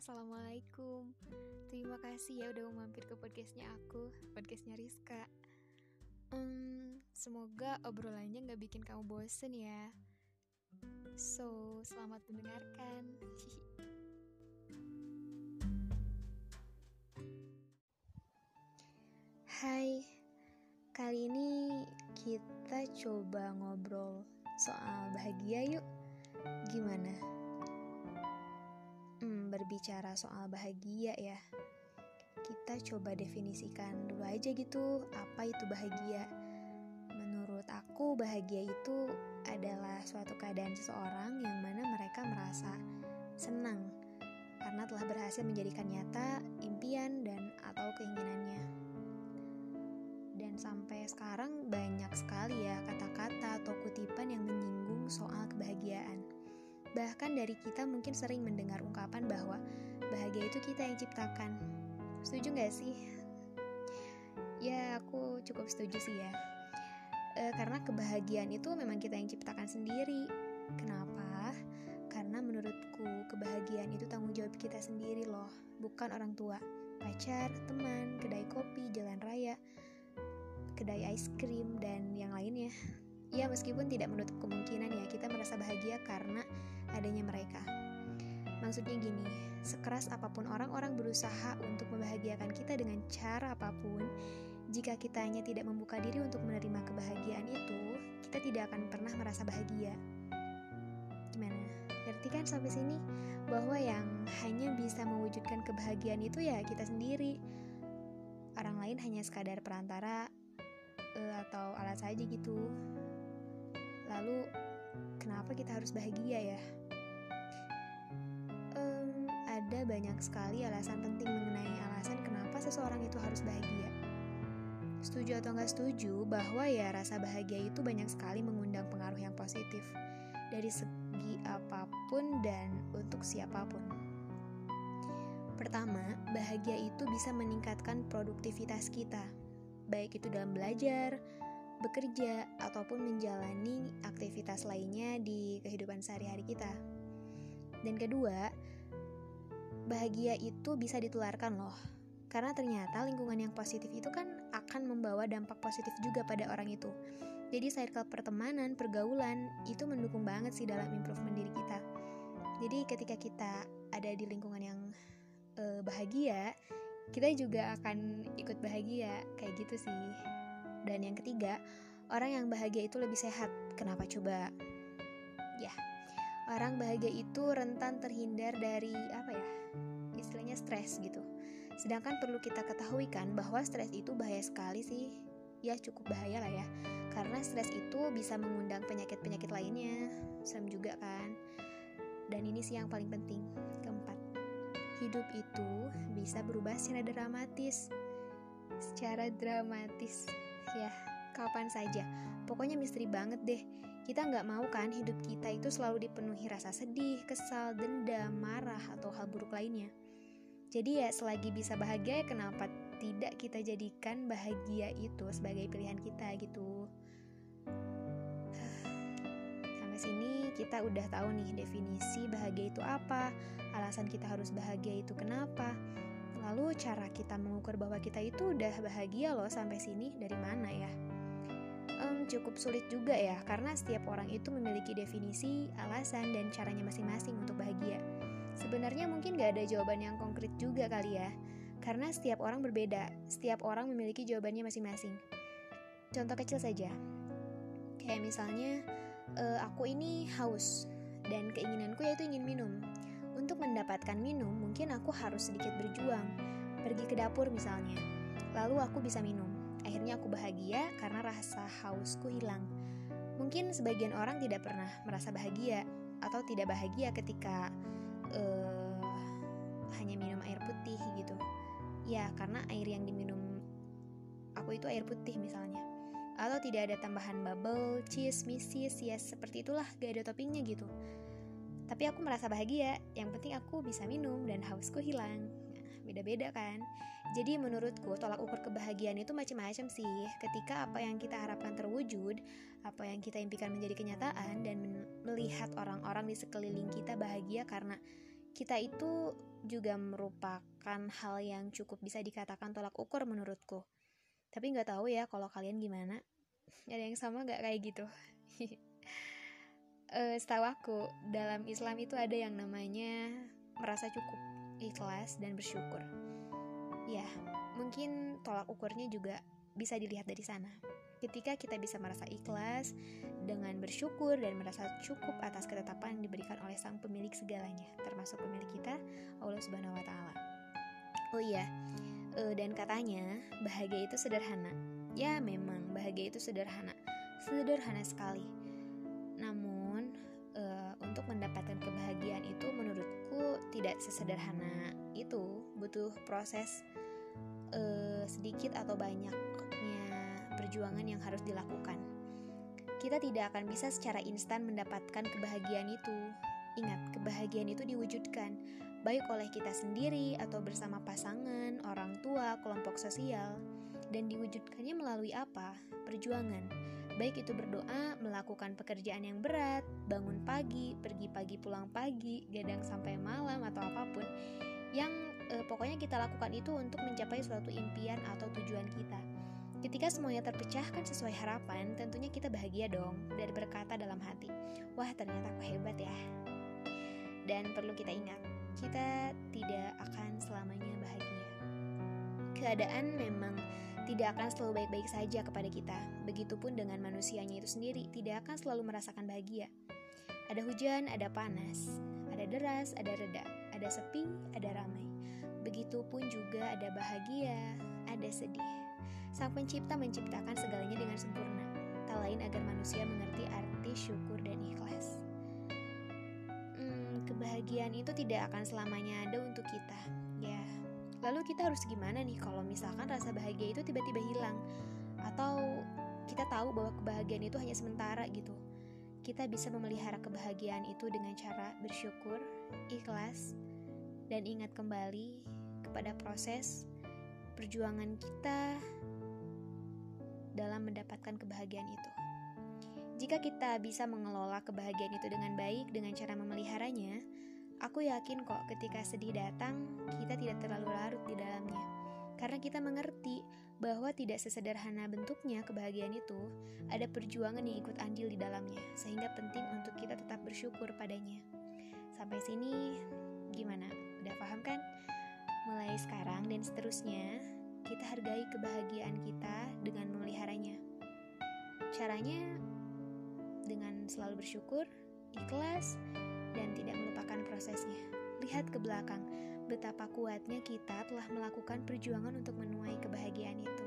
Assalamualaikum. Terima kasih ya udah mau mampir ke podcastnya aku Podcastnya Rizka. Hmm, Semoga obrolannya gak bikin kamu bosen ya. So, selamat mendengarkan. Hai Kali ini kita coba ngobrol soal bahagia yuk. Gimana? Berbicara soal bahagia ya, kita coba definisikan dulu aja gitu apa itu bahagia. Menurut aku bahagia itu adalah suatu keadaan seseorang yang mana mereka merasa senang karena telah berhasil menjadikan nyata impian dan atau keinginannya. Dan sampai sekarang banyak sekali ya Bahkan dari kita mungkin sering mendengar ungkapan bahwa bahagia itu kita yang ciptakan. Setuju gak sih? Ya, aku cukup setuju sih ya. E, karena kebahagiaan itu memang kita yang ciptakan sendiri. Kenapa? Karena menurutku kebahagiaan itu tanggung jawab kita sendiri loh, bukan orang tua, pacar, teman, kedai kopi, jalan raya, kedai es krim, dan yang lainnya. Ya meskipun tidak menutup kemungkinan ya kita merasa bahagia karena adanya mereka. Maksudnya gini, sekeras apa pun orang-orang berusaha untuk membahagiakan kita dengan cara apa pun, jika kita hanya tidak membuka diri untuk menerima kebahagiaan itu, kita tidak akan pernah merasa bahagia. Gimana? Ngerti kan sampai sini? Bahwa yang hanya bisa mewujudkan kebahagiaan itu ya kita sendiri. Orang lain hanya sekadar perantara uh, atau alat saja gitu. Lalu, kenapa kita harus bahagia ya? Um, ada banyak sekali alasan penting mengenai alasan kenapa seseorang itu harus bahagia. Setuju atau nggak setuju bahwa ya rasa bahagia itu banyak sekali mengundang pengaruh yang positif dari segi apa pun dan untuk siapa pun. Pertama, bahagia itu bisa meningkatkan produktivitas kita, baik itu dalam belajar, bekerja, ataupun menjalani aktivitas lainnya di kehidupan sehari-hari kita. Dan kedua, bahagia itu bisa ditularkan loh. Karena ternyata lingkungan yang positif itu kan akan membawa dampak positif juga pada orang itu. Jadi circle pertemanan, pergaulan itu mendukung banget sih dalam improvement diri kita. Jadi ketika kita ada di lingkungan yang uh, bahagia, kita juga akan ikut bahagia kayak gitu sih. Dan yang ketiga, orang yang bahagia itu lebih sehat. Kenapa coba? Ya, orang bahagia itu rentan terhindar dari apa ya? Istilahnya stres gitu. Sedangkan perlu kita ketahui kan bahwa stres itu bahaya sekali sih. Ya cukup bahaya lah ya. Karena stres itu bisa mengundang penyakit-penyakit lainnya. Serem juga kan. Dan ini sih yang paling penting. Keempat, hidup itu bisa berubah secara dramatis. Secara dramatis ya kapan saja. Pokoknya misteri banget deh. Kita nggak mau kan hidup kita itu selalu dipenuhi rasa sedih, kesal, dendam, marah, atau hal buruk lainnya. Jadi ya selagi bisa bahagia ya kenapa tidak kita jadikan bahagia itu sebagai pilihan kita gitu. Sampai sini kita udah tahu nih definisi bahagia itu apa, alasan kita harus bahagia itu kenapa, Lalu cara kita mengukur bahwa kita itu udah bahagia loh sampai sini dari mana ya? Um, cukup sulit juga ya, karena setiap orang itu memiliki definisi, alasan, dan caranya masing-masing untuk bahagia. Sebenarnya mungkin gak ada jawaban yang konkret juga kali ya, karena setiap orang berbeda, setiap orang memiliki jawabannya masing-masing. Contoh kecil saja, kayak misalnya, uh, aku ini haus, dan keinginanku yaitu ingin minum. Untuk mendapatkan minum, mungkin aku harus sedikit berjuang, pergi ke dapur misalnya. Lalu aku bisa minum. Akhirnya aku bahagia karena rasa hausku hilang. Mungkin sebagian orang tidak pernah merasa bahagia atau tidak bahagia ketika uh, hanya minum air putih gitu. Ya, karena air yang diminum aku itu air putih misalnya. Atau tidak ada tambahan bubble, cheese, misis, ya seperti itulah, gak ada toppingnya gitu. Tapi aku merasa bahagia, yang penting aku bisa minum dan hausku hilang. Nah, beda-beda kan? Jadi menurutku tolak ukur kebahagiaan itu macam-macam sih. Ketika apa yang kita harapkan terwujud, apa yang kita impikan menjadi kenyataan dan melihat orang-orang di sekeliling kita bahagia karena kita itu juga merupakan hal yang cukup bisa dikatakan tolak ukur menurutku. Tapi nggak tahu ya kalau kalian gimana. Ada yang sama nggak kayak gitu? uh, setahu aku dalam Islam itu ada yang namanya merasa cukup, ikhlas dan bersyukur. Ya, mungkin tolak ukurnya juga bisa dilihat dari sana. Ketika kita bisa merasa ikhlas dengan bersyukur dan merasa cukup atas ketetapan yang diberikan oleh Sang Pemilik segalanya, termasuk pemilik kita, Allah Subhanahu wa taala. Oh iya, uh, dan katanya bahagia itu sederhana. Ya, memang bahagia itu sederhana. Sederhana sekali. Namun, untuk mendapatkan kebahagiaan itu menurutku tidak sesederhana itu, butuh proses uh, sedikit atau banyaknya perjuangan yang harus dilakukan. Kita tidak akan bisa secara instan mendapatkan kebahagiaan itu. Ingat, kebahagiaan itu diwujudkan baik oleh kita sendiri atau bersama pasangan, orang tua, kelompok sosial, dan diwujudkannya melalui apa? Perjuangan. Baik itu berdoa, melakukan pekerjaan yang berat, bangun pagi, pergi pagi pulang pagi, gadang sampai malam atau apa pun yang eh, pokoknya kita lakukan itu untuk mencapai suatu impian atau tujuan kita. Ketika semuanya terpecahkan sesuai harapan, tentunya kita bahagia dong dan berkata dalam hati, "Wah, ternyata aku hebat ya." Dan perlu kita ingat, kita tidak akan selamanya bahagia. Keadaan memang tidak akan selalu baik-baik saja kepada kita. Begitupun dengan manusianya itu sendiri, tidak akan selalu merasakan bahagia. Ada hujan, ada panas, ada deras, ada reda, ada sepi, ada ramai. Begitupun juga ada bahagia, ada sedih. Sang pencipta menciptakan segalanya dengan sempurna, tak lain agar manusia mengerti arti syukur dan ikhlas. Hmm, kebahagiaan itu tidak akan selamanya ada untuk kita. Ya, lalu kita harus gimana nih kalau misalkan rasa bahagia itu tiba-tiba hilang? Atau kita tahu bahwa kebahagiaan itu hanya sementara gitu. Kita bisa memelihara kebahagiaan itu dengan cara bersyukur, ikhlas, dan ingat kembali kepada proses perjuangan kita dalam mendapatkan kebahagiaan itu. Jika kita bisa mengelola kebahagiaan itu dengan baik dengan cara memeliharanya, aku yakin kok ketika sedih datang, kita tidak terlalu larut di dalamnya. Karena kita mengerti bahwa tidak sesederhana bentuknya kebahagiaan itu, ada perjuangan yang ikut andil di dalamnya, sehingga penting untuk kita tetap bersyukur padanya. Sampai sini, gimana? Udah paham kan? Mulai sekarang dan seterusnya, kita hargai kebahagiaan kita dengan memeliharanya. Caranya dengan selalu bersyukur, ikhlas, dan tidak melupakan prosesnya. Lihat ke belakang, betapa kuatnya kita telah melakukan perjuangan untuk menuai kebahagiaan itu.